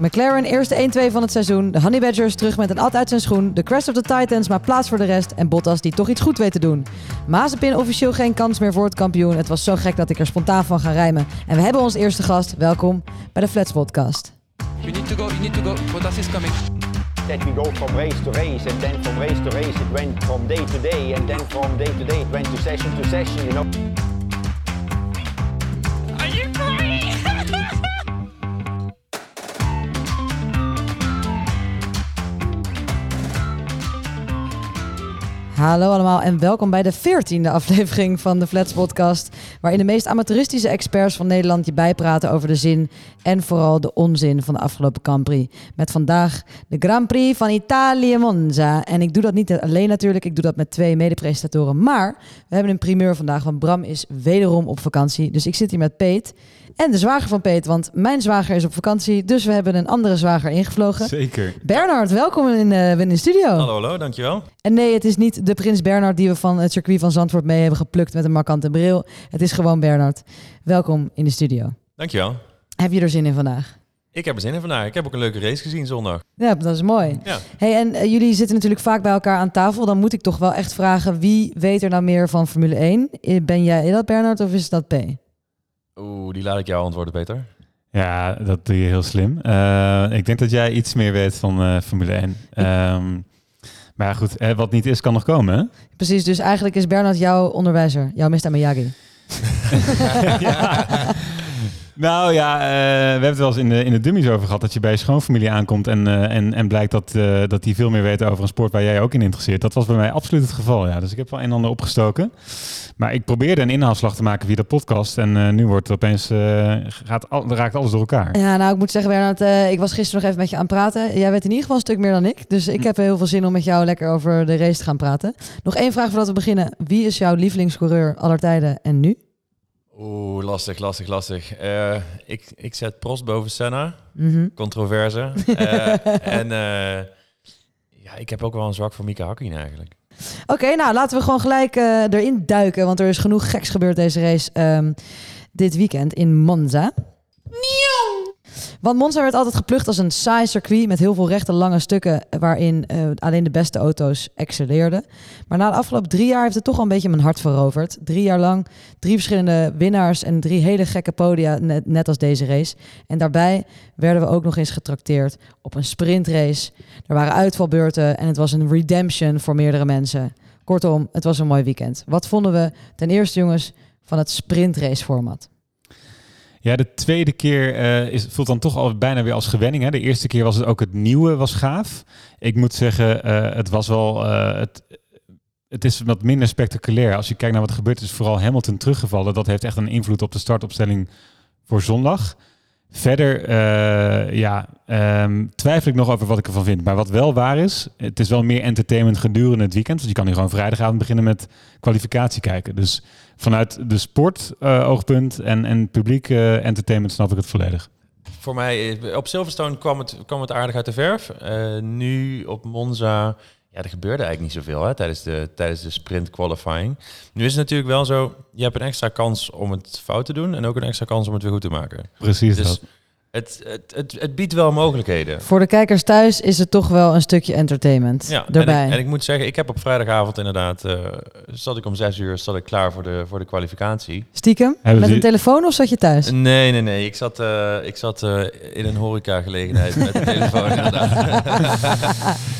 McLaren eerste 1-2 van het seizoen. De Honey Badgers terug met een ad uit zijn schoen. De Crest of the Titans maar plaats voor de rest. En Bottas die toch iets goed weet te doen. Mazepin officieel geen kans meer voor het kampioen. Het was zo gek dat ik er spontaan van ga rijmen. En we hebben ons eerste gast. Welkom bij de Flats Podcast. You need to go, you need to go. Bottas is coming. that we go from race to race, and then from race to race it went from day to day, and then from day to day it went to session to session, you know. Hallo allemaal en welkom bij de 14e aflevering van de Flats Podcast. Waarin de meest amateuristische experts van Nederland je bijpraten over de zin en vooral de onzin van de afgelopen Grand Prix. Met vandaag de Grand Prix van Italië Monza. En ik doe dat niet alleen natuurlijk, ik doe dat met twee medepresentatoren. Maar we hebben een primeur vandaag, want Bram is wederom op vakantie. Dus ik zit hier met Peet en de zwager van Peet, want mijn zwager is op vakantie. Dus we hebben een andere zwager ingevlogen. Zeker. Bernard, welkom in, eh, in de studio. Hallo, hallo, dankjewel. En nee, het is niet de Prins Bernard die we van het circuit van Zandvoort mee hebben geplukt met een markante bril. Het is gewoon Bernard. Welkom in de studio. Dankjewel. Heb je er zin in vandaag? Ik heb er zin in vandaag. Ik heb ook een leuke race gezien zondag. Ja, dat is mooi. Ja. Hey, en eh, jullie zitten natuurlijk vaak bij elkaar aan tafel. Dan moet ik toch wel echt vragen, wie weet er nou meer van Formule 1? Eh, Ben jij dat, Bernard, of is dat P? Oeh, die laat ik jou antwoorden, Peter. Ja, dat doe je heel slim. Eh, ik denk dat jij iets meer weet van eh, Formule 1. Ehm, maar goed, eh, wat niet is, kan nog komen. Hè? Precies, dus eigenlijk is Bernard jouw onderwijzer, jouw Mr. Miyagi. ja. Nou ja, eh, we hebben het wel eens in de, in de dummies over gehad dat je bij je schoonfamilie aankomt en, eh, en, en blijkt dat, eh, dat die veel meer weten over een sport waar jij ook in interesseert. Dat was bij mij absoluut het geval, ja. Dus ik heb wel een en ander opgestoken. Maar ik probeerde een inhaalslag te maken via de podcast en nu wordt het opeens, gaat, al, raakt alles door elkaar. Ja, nou, ik moet zeggen, Bernard, ik was gisteren nog even met je aan het praten. Jij weet in ieder geval een stuk meer dan ik. Dus ik heb heel veel zin om met jou lekker over de race te gaan praten. Nog één vraag voordat we beginnen. Wie is jouw lievelingscoureur aller tijden en nu? Oeh, lastig, lastig, lastig. Eh, ik, ik zet Prost boven Senna. Mhm. Controverse. Eh, en eh, ja, ik heb ook wel een zwak voor Mika Hakkinen eigenlijk. Oké, nou laten we gewoon gelijk erin duiken. Want er is genoeg geks gebeurd deze race ehm, dit weekend in Monza. Want Monza werd altijd geplucht als een saai circuit met heel veel rechte lange stukken waarin eh, alleen de beste auto's excelleerden. Maar na de afgelopen drie jaar heeft het toch al een beetje mijn hart veroverd. Drie jaar lang, drie verschillende winnaars en drie hele gekke podia, net, net als deze race. En daarbij werden we ook nog eens getrakteerd op een sprintrace. Er waren uitvalbeurten en het was een redemption voor meerdere mensen. Kortom, het was een mooi weekend. Wat vonden we ten eerste, jongens, van het sprintrace format? Ja, de tweede keer eh, is, voelt dan toch al bijna weer als gewenning. Hè? De eerste keer was het ook het nieuwe, was gaaf. Ik moet zeggen, eh, het was wel... eh, het, het is wat minder spectaculair. Als je kijkt naar wat er gebeurd is, vooral Hamilton teruggevallen. Dat heeft echt een invloed op de startopstelling voor zondag. Verder ja, ehm, twijfel ik nog over wat ik ervan vind. Maar wat wel waar is, het is wel meer entertainment gedurende het weekend. Want je kan nu gewoon vrijdagavond beginnen met kwalificatie kijken. Dus vanuit de sport eh, oogpunt en, en publiek eh, entertainment snap ik het volledig. Voor mij, eh, op Silverstone kwam het, kwam het aardig uit de verf. Nu op Monza, ja, er gebeurde eigenlijk niet zoveel hè, tijdens, de, tijdens de sprint qualifying. Nu is het natuurlijk wel zo, je hebt een extra kans om het fout te doen en ook een extra kans om het weer goed te maken. Precies Dus dat. Het, het, het, het biedt wel mogelijkheden. Voor de kijkers thuis is het toch wel een stukje entertainment Ja, en erbij. ik, en ik moet zeggen, ik heb op vrijdagavond inderdaad, eh, zat ik om zes uur zat ik klaar voor de, voor de kwalificatie. Stiekem? Hebben Met een telefoon of zat je thuis? Nee, nee, nee. Ik zat, eh, ik zat eh, in een horeca-gelegenheid met de telefoon inderdaad.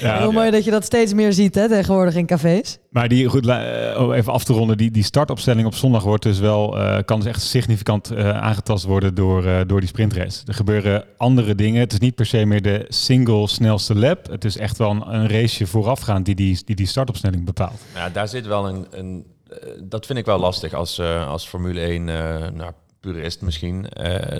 Ja, Heel mooi dat je dat steeds meer ziet hè, tegenwoordig in cafés. Maar die, goed, eh, om even af te ronden, die, die startopstelling op zondag wordt dus wel, eh, kan dus echt significant eh, aangetast worden door, eh, door die sprintrace. Er gebeuren andere dingen. Het is niet per se meer de single snelste lap. Het is echt wel een, een raceje voorafgaand die die, die die startopstelling bepaalt. ja, daar zit wel een... een dat vind ik wel lastig als, eh, als Formule 1, eh nou, purist misschien. Eh,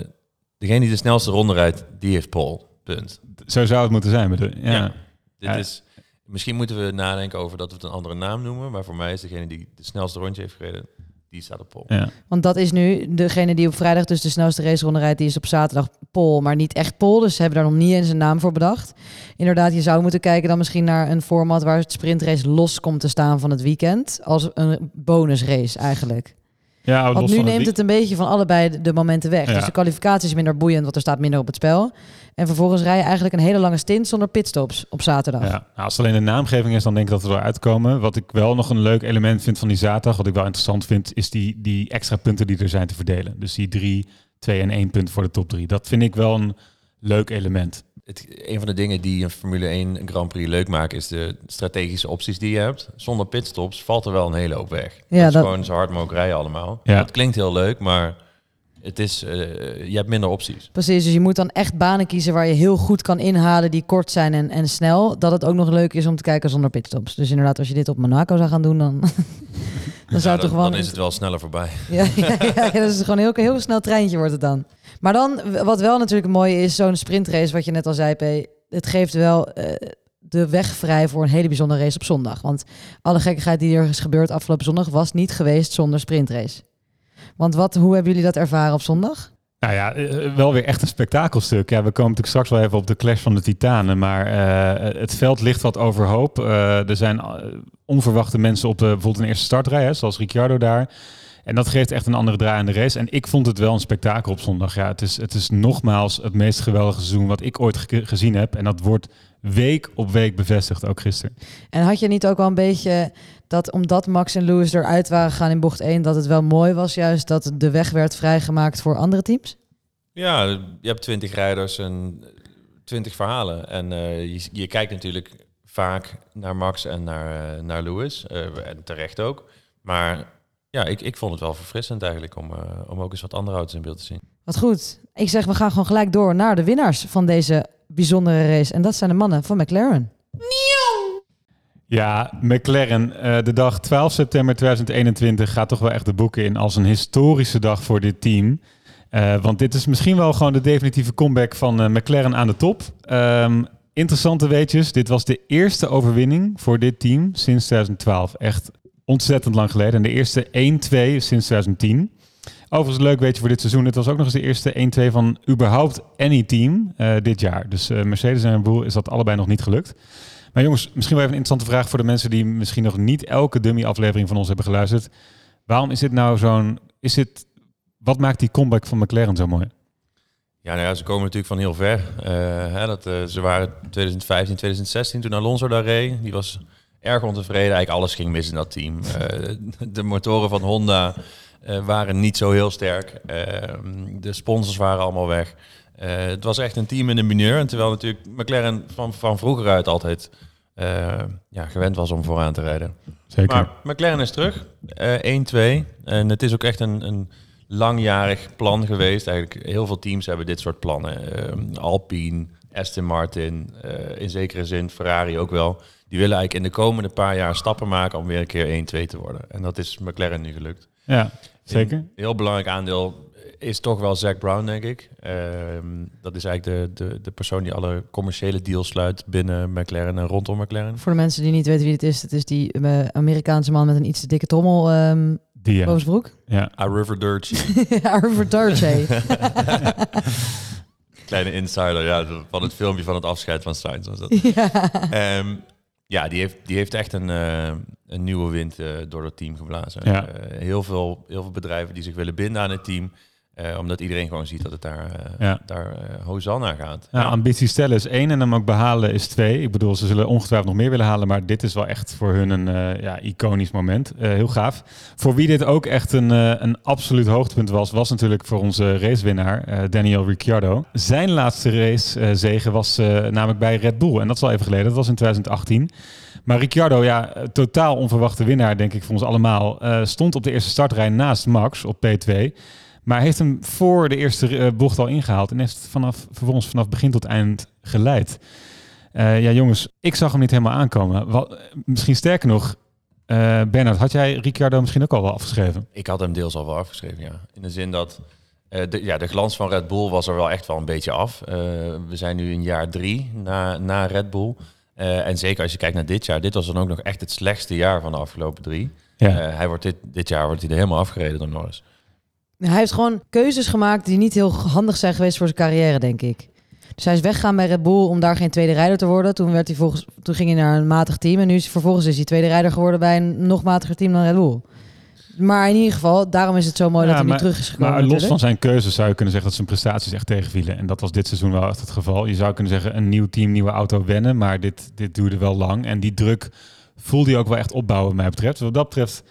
degene die de snelste ronde rijdt, die heeft pole. Punt. Zo zou het moeten zijn. bedoel- Ja. Ja. Dit Ja. is... Misschien moeten we nadenken over dat we het een andere naam noemen. Maar voor mij is degene die de snelste rondje heeft gereden, die staat op pole. Ja. Want dat is nu degene die op vrijdag dus de snelste raceronde rijdt. Die is op zaterdag Pol, maar niet echt Pol. Dus ze hebben daar nog niet eens een naam voor bedacht. Inderdaad, je zou moeten kijken dan misschien naar een format waar het sprintrace los komt te staan van het weekend. Als een bonusrace eigenlijk. Ja, Want nu neemt het een beetje van allebei de, de momenten weg. Ja. Dus de kwalificatie is minder boeiend, want er staat minder op het spel. En vervolgens rij je eigenlijk een hele lange stint zonder pitstops op zaterdag. Ja, nou, als het alleen de naamgeving is, dan denk ik dat we eruit komen. Wat ik wel nog een leuk element vind van die zaterdag, wat ik wel interessant vind, is die, die extra punten die er zijn te verdelen. Dus die drie, twee en één punt voor de top drie. Dat vind ik wel een leuk element. Het, een van de dingen die een Formule 1 Grand Prix leuk maken, is de strategische opties die je hebt. Zonder pitstops valt er wel een hele hoop weg. Ja, dat is gewoon zo hard mogelijk rijden allemaal. Ja. Dat klinkt heel leuk, maar het is, eh, je hebt minder opties. Precies, dus je moet dan echt banen kiezen waar je heel goed kan inhalen, die kort zijn en, en snel. Dat het ook nog leuk is om te kijken zonder pitstops. Dus inderdaad, als je dit op Monaco zou gaan doen, dan, dan zou het toch gewoon... dan is het wel sneller voorbij. Ja, ja, ja, dat is gewoon een heel, heel snel treintje wordt het dan. Maar dan, wat wel natuurlijk mooi is, zo'n sprintrace, wat je net al zei, P. Het geeft wel eh, de weg vrij voor een hele bijzondere race op zondag. Want alle gekkigheid die er is gebeurd afgelopen zondag was niet geweest zonder sprintrace. Want wat, hoe hebben jullie dat ervaren op zondag? Nou ja, eh, wel weer echt een spektakelstuk. We komen natuurlijk straks wel even op de clash van de titanen. Maar eh, het veld ligt wat overhoop. Eh, er zijn eh, onverwachte mensen op de, bijvoorbeeld een eerste startrij, hè, zoals Ricciardo daar. En dat geeft echt een andere draai aan de race. En ik vond het wel een spektakel op zondag. Ja, het is, het is nogmaals het meest geweldige seizoen wat ik ooit ge- gezien heb. En dat wordt week op week bevestigd, ook gisteren. En had je niet ook wel een beetje dat omdat Max en Lewis eruit waren gegaan in bocht 1, dat het wel mooi was juist dat de weg werd vrijgemaakt voor andere teams? Ja, je hebt twintig rijders en twintig verhalen. En eh, je, je kijkt natuurlijk vaak naar Max en naar, eh, naar Lewis. eh, en terecht ook. Maar ja, ik, ik vond het wel verfrissend eigenlijk om, om ook eens wat andere auto's in beeld te zien. Wat goed. Ik zeg, we gaan gewoon gelijk door naar de winnaars van deze bijzondere race. En dat zijn de mannen van McLaren. Ja, McLaren, eh, de dag 12 september 2021 gaat toch wel echt de boeken in als een historische dag voor dit team. Eh, want dit is misschien wel gewoon de definitieve comeback van eh, McLaren aan de top. Ehm, interessante weetjes, dit was de eerste overwinning voor dit team sinds 2012. Echt ontzettend lang geleden. En de eerste 1-2 sinds 2010. Overigens leuk weetje voor dit seizoen. Dit was ook nog eens de eerste 1-2 van überhaupt any team eh, dit jaar. Dus eh, Mercedes en Bull is dat allebei nog niet gelukt. Maar jongens, misschien wel even een interessante vraag voor de mensen die misschien nog niet elke dummy-aflevering van ons hebben geluisterd. Waarom is dit nou zo'n... Is dit, wat maakt die comeback van McLaren zo mooi? Ja, nou ja, ze komen natuurlijk van heel ver. Eh, hè, dat, ze waren 2015, 2016 toen Alonso daar reed. Die was erg ontevreden. Eigenlijk alles ging mis in dat team. De motoren van Honda eh, waren niet zo heel sterk. Eh, de sponsors waren allemaal weg. Eh, het was echt een team in de mineur. En terwijl natuurlijk McLaren van, van vroeger uit altijd eh, ja, gewend was om vooraan te rijden. Zeker. Maar McLaren is terug. eh 1-2. En het is ook echt een, een langjarig plan geweest. Eigenlijk heel veel teams hebben dit soort plannen. Ehm, Alpine, Aston Martin, in zekere zin Ferrari ook wel. Die willen eigenlijk in de komende paar jaar stappen maken om weer een keer 1-2 te worden. En dat is McLaren nu gelukt. ja, zeker. Een heel belangrijk aandeel is toch wel Zack Brown, denk ik. Ehm, dat is eigenlijk de, de, de persoon die alle commerciële deals sluit binnen McLaren en rondom McLaren. Voor de mensen die niet weten wie het is, het is die eh, Amerikaanse man met een iets te dikke trommel ehm Die, ja. ja. A River Dirty. Arvid Darche. Kleine insider, ja, van het filmpje van het afscheid van Sainz was dat. ja. Ehm, ja, die heeft, die heeft echt een, eh, een nieuwe wind eh, door het team geblazen. Ja. Eh, heel, veel, heel veel bedrijven die zich willen binden aan het team. Eh, omdat iedereen gewoon ziet dat het daar, Ja. daar eh, Hosanna gaat. Ja, ambitie stellen is één en hem ook behalen is twee. Ik bedoel, ze zullen ongetwijfeld nog meer willen halen, maar dit is wel echt voor hun een ja, iconisch moment. Heel gaaf. Voor wie dit ook echt een, een absoluut hoogtepunt was, was natuurlijk voor onze racewinnaar Daniel Ricciardo. Zijn laatste race zegen was namelijk bij Red Bull en dat is al even geleden. Dat was in 2018. Maar Ricciardo, ja, totaal onverwachte winnaar, denk ik voor ons allemaal, stond op de eerste startrij naast Max op P2. Maar heeft hem voor de eerste eh, bocht al ingehaald. En heeft vanaf, vervolgens vanaf begin tot eind geleid. Eh, ja, jongens, ik zag hem niet helemaal aankomen. Wat, misschien sterker nog, eh Bernard, had jij Ricciardo misschien ook al wel afgeschreven? Ik had hem deels al wel afgeschreven, ja. In de zin dat de, ja, de glans van Red Bull was er wel echt wel een beetje af. We zijn nu in jaar drie na, na Red Bull. En zeker als je kijkt naar dit jaar, dit was dan ook nog echt het slechtste jaar van de afgelopen drie. Ja. Hij wordt dit, dit jaar wordt hij er helemaal afgereden door Norris. Hij heeft gewoon keuzes gemaakt die niet heel handig zijn geweest voor zijn carrière, denk ik. Dus hij is weggegaan bij Red Bull om daar geen tweede rijder te worden. Toen, werd hij volgens, toen ging hij naar een matig team. En nu is, vervolgens is hij tweede rijder geworden bij een nog matiger team dan Red Bull. Maar in ieder geval, daarom is het zo mooi Ja, dat hij nu terug is gekomen. Maar los natuurlijk. van zijn keuzes zou je kunnen zeggen dat zijn prestaties echt tegenvielen. En dat was dit seizoen wel echt het geval. Je zou kunnen zeggen een nieuw team, nieuwe auto wennen. Maar dit, dit duurde wel lang. En die druk voelde je ook wel echt opbouwen wat mij betreft. Dus wat dat betreft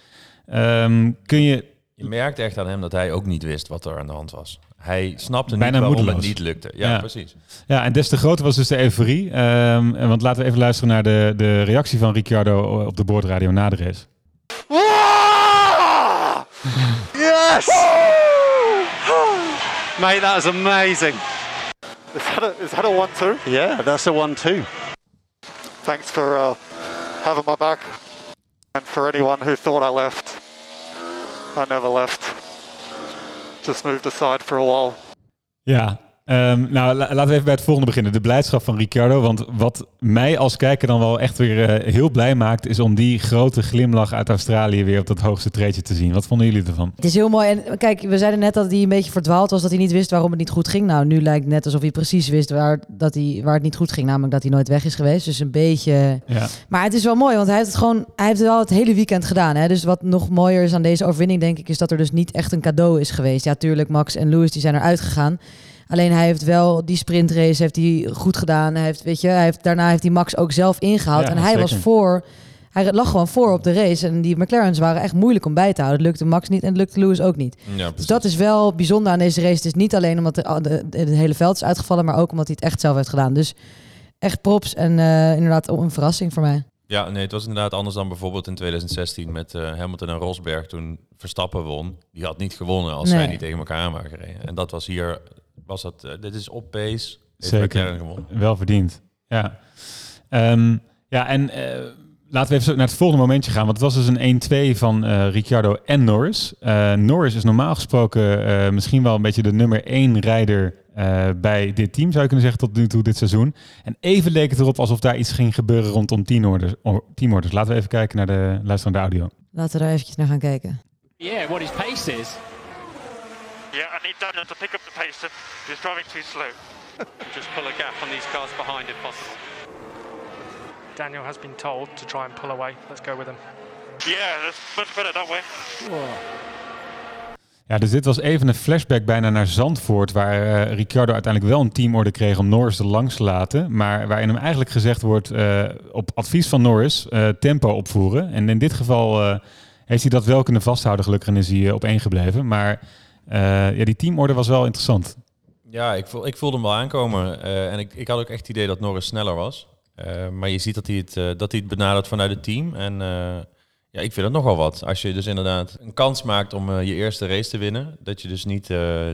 ehm, kun je... Je merkt echt aan hem dat hij ook niet wist wat er aan de hand was. Hij snapte Bijna niet waarom moedeloos. het niet lukte. Ja, Ja. precies. Ja, en des te groter was dus de euforie. Ehm, en want laten we even luisteren naar de, de reactie van Ricciardo op de boordradio na de race. Yes! Mate, that was amazing. Is that a, is that a one-two? Yeah, that's a one-two. Thanks for uh, having my back, and for anyone who thought I left. I never left. Just moved aside for a while. Ja, ehm, nou la- laten we even bij het volgende beginnen. De blijdschap van Ricciardo. Want wat mij als kijker dan wel echt weer eh, heel blij maakt... is om die grote glimlach uit Australië weer op dat hoogste treedje te zien. Wat vonden jullie ervan? Het is heel mooi. En kijk, we zeiden net dat hij een beetje verdwaald was, dat hij niet wist waarom het niet goed ging. Nou, nu lijkt het net alsof hij precies wist waar, dat hij, waar het niet goed ging, namelijk dat hij nooit weg is geweest. Dus een beetje. Ja, Maar het is wel mooi, want hij heeft het gewoon, hij heeft het wel het hele weekend gedaan. Hè? Dus wat nog mooier is aan deze overwinning, denk ik, is dat er dus niet echt een cadeau is geweest. Ja, tuurlijk, Max en Lewis die zijn eruit gegaan. Alleen hij heeft wel die sprintrace heeft hij goed gedaan. Hij heeft, weet je, hij heeft, daarna heeft hij Max ook zelf ingehaald. Ja, en hij was voor. Hij lag gewoon voor op de race. En die McLaren's waren echt moeilijk om bij te houden. Het lukte Max niet en het lukte Lewis ook niet. Ja, Dus dat is wel bijzonder aan deze race. Het is niet alleen omdat het hele veld is uitgevallen, maar ook omdat hij het echt zelf heeft gedaan. Dus echt props en eh, inderdaad een verrassing voor mij. Ja, nee, het was inderdaad anders dan bijvoorbeeld in 2016 met eh, Hamilton en Rosberg toen Verstappen won. Die had niet gewonnen als zij Nee. niet tegen elkaar waren gereden. En dat was hier, was dat, eh, dit is op pace. Zeker. Wel verdiend. Ja, Ehm, ja en eh, laten we even naar het volgende momentje gaan. Want het was dus een 1-2 van eh, Ricciardo en Norris. Eh, Norris is normaal gesproken eh, misschien wel een beetje de nummer 1 rijder eh, bij dit team, zou je kunnen zeggen, tot nu toe dit seizoen. En even leek het erop alsof daar iets ging gebeuren rondom teamorders. teamorders. Laten we even kijken naar de luisterende audio. Laten we daar eventjes naar gaan kijken. Yeah, what his pace is. Yeah, I need Daniel to pick up the pace. He's driving too slow. just pull a gap on these cars behind if possible. Daniel has been told to try and pull away. Let's go with him. Yeah, that's much better that way. Ja, dus dit was even een flashback bijna naar Zandvoort, waar eh, Ricciardo uiteindelijk wel een teamorde kreeg om Norris er langs te laten, maar waarin hem eigenlijk gezegd wordt, eh, op advies van Norris, eh, tempo opvoeren. En in dit geval eh, heeft hij dat wel kunnen vasthouden, gelukkig, en is hij op één gebleven. Maar eh, ja, die teamorde was wel interessant. Ja, ik, voel, ik voelde hem wel aankomen. eh, en ik, ik had ook echt het idee dat Norris sneller was. Eh, maar je ziet dat hij, het, dat hij het benadert vanuit het team. En ja, ik vind het nogal wat. Als je dus inderdaad een kans maakt om je eerste race te winnen. Dat je dus niet,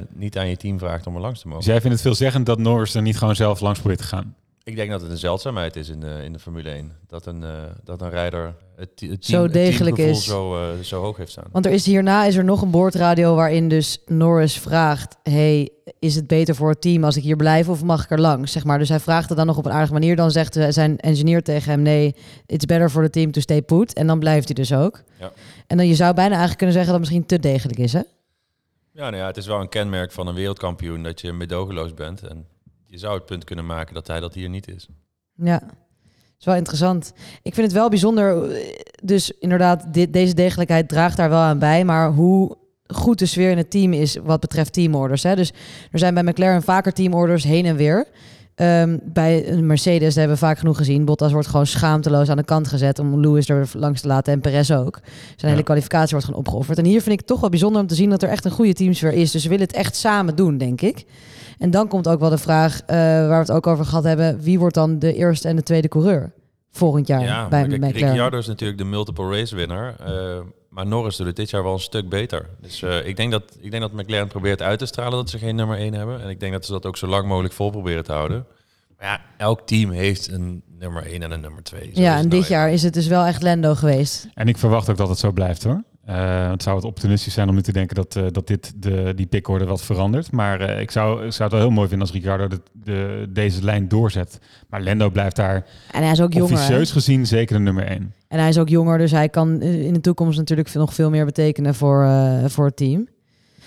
niet aan je team vraagt om er langs te mogen. Dus jij vindt het veelzeggend dat Norris er niet gewoon zelf langs probeert te gaan? Ik denk dat het een zeldzaamheid is in de, in de Formule 1. Dat een, eh, dat een rijder het, te- het Zo team, het degelijk is. Zo, eh, zo hoog heeft staan. Want er is hierna is er nog een boordradio waarin dus Norris vraagt: Hey, is het beter voor het team als ik hier blijf of mag ik er langs? Zeg maar. Dus hij vraagt het dan nog op een aardige manier. Dan zegt eh, zijn engineer tegen hem: Nee, it's better for the team to stay put. En dan blijft hij dus ook. Ja. En dan je zou bijna eigenlijk kunnen zeggen dat het misschien te degelijk is, hè? Ja, nou ja, het is wel een kenmerk van een wereldkampioen dat je medogeloos bent. En je zou het punt kunnen maken dat hij dat hier niet is. Ja, is wel interessant. Ik vind het wel bijzonder. eh, Dus inderdaad, dit, deze degelijkheid draagt daar wel aan bij. Maar hoe goed de sfeer in het team is wat betreft teamorders. Hè? Dus er zijn bij McLaren vaker teamorders heen en weer. Ehm, bij een Mercedes, dat hebben we vaak genoeg gezien. Bottas wordt gewoon schaamteloos aan de kant gezet om Lewis er langs te laten en Perez ook. Zijn hele kwalificatie wordt gewoon opgeofferd. En hier vind ik het toch wel bijzonder om te zien dat er echt een goede teamsfeer is. Dus ze willen het echt samen doen, denk ik. En dan komt ook wel de vraag, eh, waar we het ook over gehad hebben, wie wordt dan de eerste en de tweede coureur volgend jaar Ja, bij McLaren? Ricciardo is natuurlijk de multiple race winner. eh, maar Norris doet het dit jaar wel een stuk beter. Dus eh, ik, denk dat, ik denk dat McLaren probeert uit te stralen dat ze geen nummer 1 hebben. En ik denk dat ze dat ook zo lang mogelijk vol proberen te houden. Maar ja, elk team heeft een nummer 1 en een nummer 2. Ja, en dit jaar is het dus wel echt Lando geweest. En ik verwacht ook dat het zo blijft hoor. Eh, het zou het opportunistisch zijn om nu te denken dat, eh, dat dit de, die pickorde wat verandert. Maar eh, ik, zou, ik zou het wel heel mooi vinden als Ricciardo de, de, deze lijn doorzet. Maar Lendo blijft daar En hij is ook jonger. hè? officieus gezien zeker de nummer 1. En hij is ook jonger, dus hij kan in de toekomst natuurlijk nog veel meer betekenen voor, voor het team.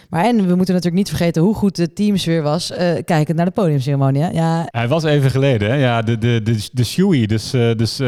Maar en we moeten natuurlijk niet vergeten hoe goed de teamsfeer was. eh kijkend naar de podiumceremonie. hè. Ja, Hij was even geleden, hè? Ja, de, de, de, de dus, eh, dus eh,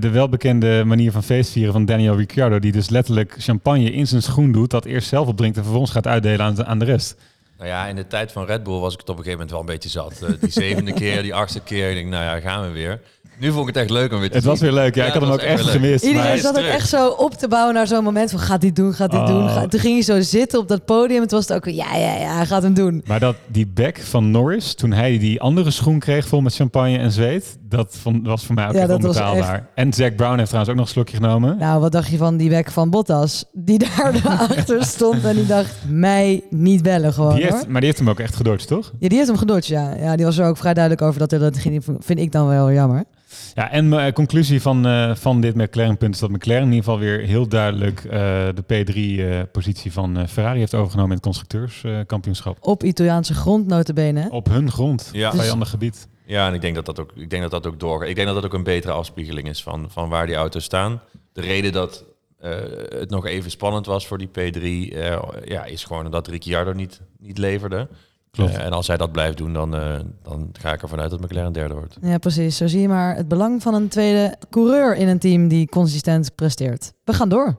de welbekende manier van feestvieren van Daniel Ricciardo, die dus letterlijk champagne in zijn schoen doet, dat eerst zelf opdrinkt en vervolgens gaat uitdelen aan de, aan de rest. Nou ja, in de tijd van Red Bull was ik het op een gegeven moment wel een beetje zat. Die zevende keer, die achtste keer. Ik denk, nou ja, gaan we weer. Nu vond ik het echt leuk om weer te Het was weer leuk, ja, ik had het hem ook was echt weer leuk. gemist. Iedereen maar- zat ook echt zo op te bouwen naar zo'n moment van gaat hij doen, gaat hij Oh. doen. Ga- Toen ging hij zo zitten op dat podium. Het was het ook, ja, ja, ja, hij gaat hem doen. Maar dat, die back van Norris, toen hij die andere schoen kreeg vol met champagne en zweet, dat vond, was voor mij ook Ja, echt dat was onbetaalbaar. En Zack Brown heeft trouwens ook nog een slokje genomen. Nou, wat dacht je van die bek van Bottas? Die daar achter stond en die dacht, mij niet bellen gewoon die hoor. heeft, maar die heeft hem ook echt gedodged, toch? Ja, die heeft hem gedodged, ja. Ja, die was er ook vrij duidelijk over dat hij dat ging. Vind ik dan wel jammer. Ja, en mijn conclusie van, eh, van dit McLaren-punt is dat McLaren in ieder geval weer heel duidelijk eh, de P3-positie van eh, Ferrari heeft overgenomen in het constructeurskampioenschap. Op Italiaanse grond, notabene. Op hun grond, Ja. vijandig gebied. Ja, en ik denk dat dat ook, ik denk dat dat ook doorgaat. Ik denk dat dat ook een betere afspiegeling is van, van waar die auto's staan. De reden dat eh, het nog even spannend was voor die P3, eh, ja, is gewoon dat Ricciardo niet, niet leverde. Klopt. Eh, en als hij dat blijft doen, dan, eh, dan ga ik ervan uit dat McLaren derde wordt. Ja, precies. Zo zie je maar het belang van een tweede coureur in een team die consistent presteert. We gaan door.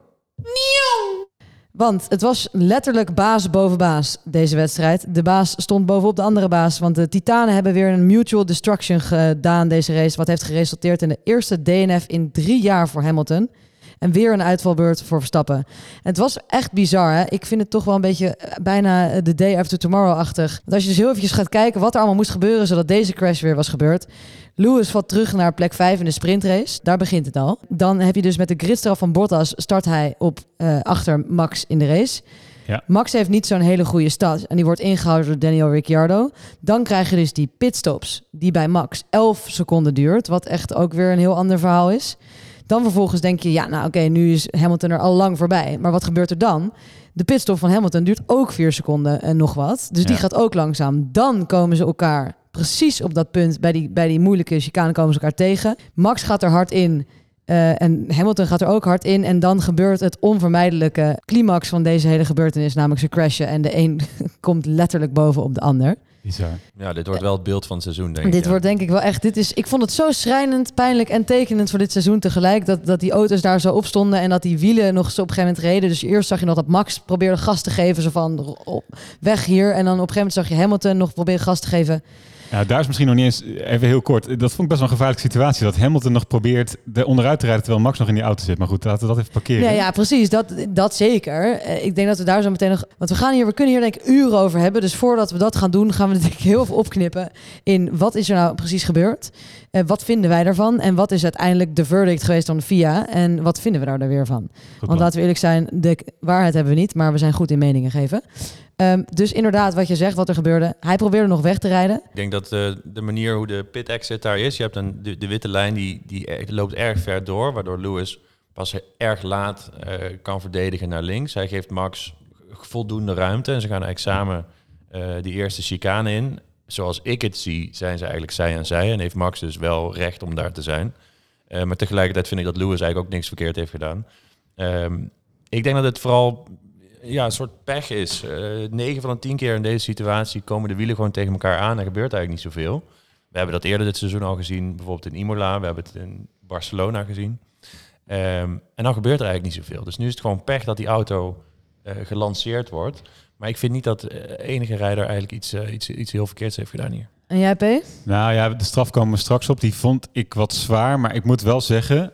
Want het was letterlijk baas boven baas, deze wedstrijd. De baas stond bovenop de andere baas, want de Titanen hebben weer een mutual destruction gedaan deze race, wat heeft geresulteerd in de eerste DNF in drie jaar voor Hamilton. En weer een uitvalbeurt voor Verstappen. En het was echt bizar. Hè? Ik vind het toch wel een beetje eh, bijna eh, de day after tomorrow-achtig. Want als je dus heel eventjes gaat kijken wat er allemaal moest gebeuren... zodat deze crash weer was gebeurd. Lewis valt terug naar plek 5 in de sprintrace. Daar begint het al. Dan heb je dus met de gridstraf van Bottas... start hij op eh, achter Max in de race. Ja. Max heeft niet zo'n hele goede start. En die wordt ingehouden door Daniel Ricciardo. Dan krijg je dus die pitstops... die bij Max 11 seconden duurt. Wat echt ook weer een heel ander verhaal is. Dan vervolgens denk je, ja, nou oké, nu is Hamilton er al lang voorbij. Maar wat gebeurt er dan? De pitstop van Hamilton duurt ook vier seconden en nog wat. Dus die gaat ook langzaam. Dan komen ze elkaar precies op dat punt, bij die, bij die moeilijke chicane komen ze elkaar tegen. Max gaat er hard in. eh, en Hamilton gaat er ook hard in. En dan gebeurt het onvermijdelijke climax van deze hele gebeurtenis, namelijk ze crashen. En de een komt letterlijk bovenop de ander. Bizar. Ja, dit wordt wel het beeld van het seizoen, denk ik. Dit ja. wordt denk ik wel echt. Dit is, ik vond het zo schrijnend, pijnlijk en tekenend voor dit seizoen tegelijk. Dat, dat die auto's daar zo op stonden en dat die wielen nog zo op een gegeven moment reden. Dus eerst zag je nog dat Max probeerde gas te geven, zo van op, weg hier. En dan op een gegeven moment zag je Hamilton nog proberen gas te geven. Ja, daar is misschien nog niet eens, even heel kort, dat vond ik best wel een gevaarlijke situatie. Dat Hamilton nog probeert er onderuit te rijden terwijl Max nog in die auto zit. Maar goed, laten we dat even parkeren. Ja, ja, precies. Dat, dat zeker. Eh, Ik denk dat we daar zo meteen nog. Want we gaan hier, we kunnen hier denk ik uren over hebben. Dus voordat we dat gaan doen, gaan we het denk ik heel veel opknippen in wat is er nou precies gebeurd. Eh, wat vinden wij daarvan? En wat is uiteindelijk de verdict geweest van de FIA? En wat vinden we daar dan weer van? Goed Want laten we eerlijk zijn, de waarheid hebben we niet, maar we zijn goed in meningen geven. Ehm, dus inderdaad, wat je zegt, wat er gebeurde. Hij probeerde nog weg te rijden. Ik denk dat eh, de manier hoe de pit exit daar is, je hebt een, de, witte lijn die, die loopt erg ver door, waardoor Lewis pas erg laat eh, kan verdedigen naar links. Hij geeft Max voldoende ruimte en ze gaan samen eh, die eerste chicane in. Zoals ik het zie, zijn ze eigenlijk zij en zij en heeft Max dus wel recht om daar te zijn. Maar tegelijkertijd vind ik dat Lewis eigenlijk ook niks verkeerd heeft gedaan. Ehm, ik denk dat het vooral ja, een soort pech is. Eh 9 van de 10 keer in deze situatie komen de wielen gewoon tegen elkaar aan en gebeurt eigenlijk niet zoveel. We hebben dat eerder dit seizoen al gezien, bijvoorbeeld in Imola. We hebben het in Barcelona gezien. Ehm, en dan gebeurt er eigenlijk niet zoveel. Dus nu is het gewoon pech dat die auto eh, gelanceerd wordt. Maar ik vind niet dat eh, enige rijder eigenlijk iets, iets, iets heel verkeerds heeft gedaan hier. En jij, P? Nou ja, de straf komen we straks op. Die vond ik wat zwaar. Maar ik moet wel zeggen,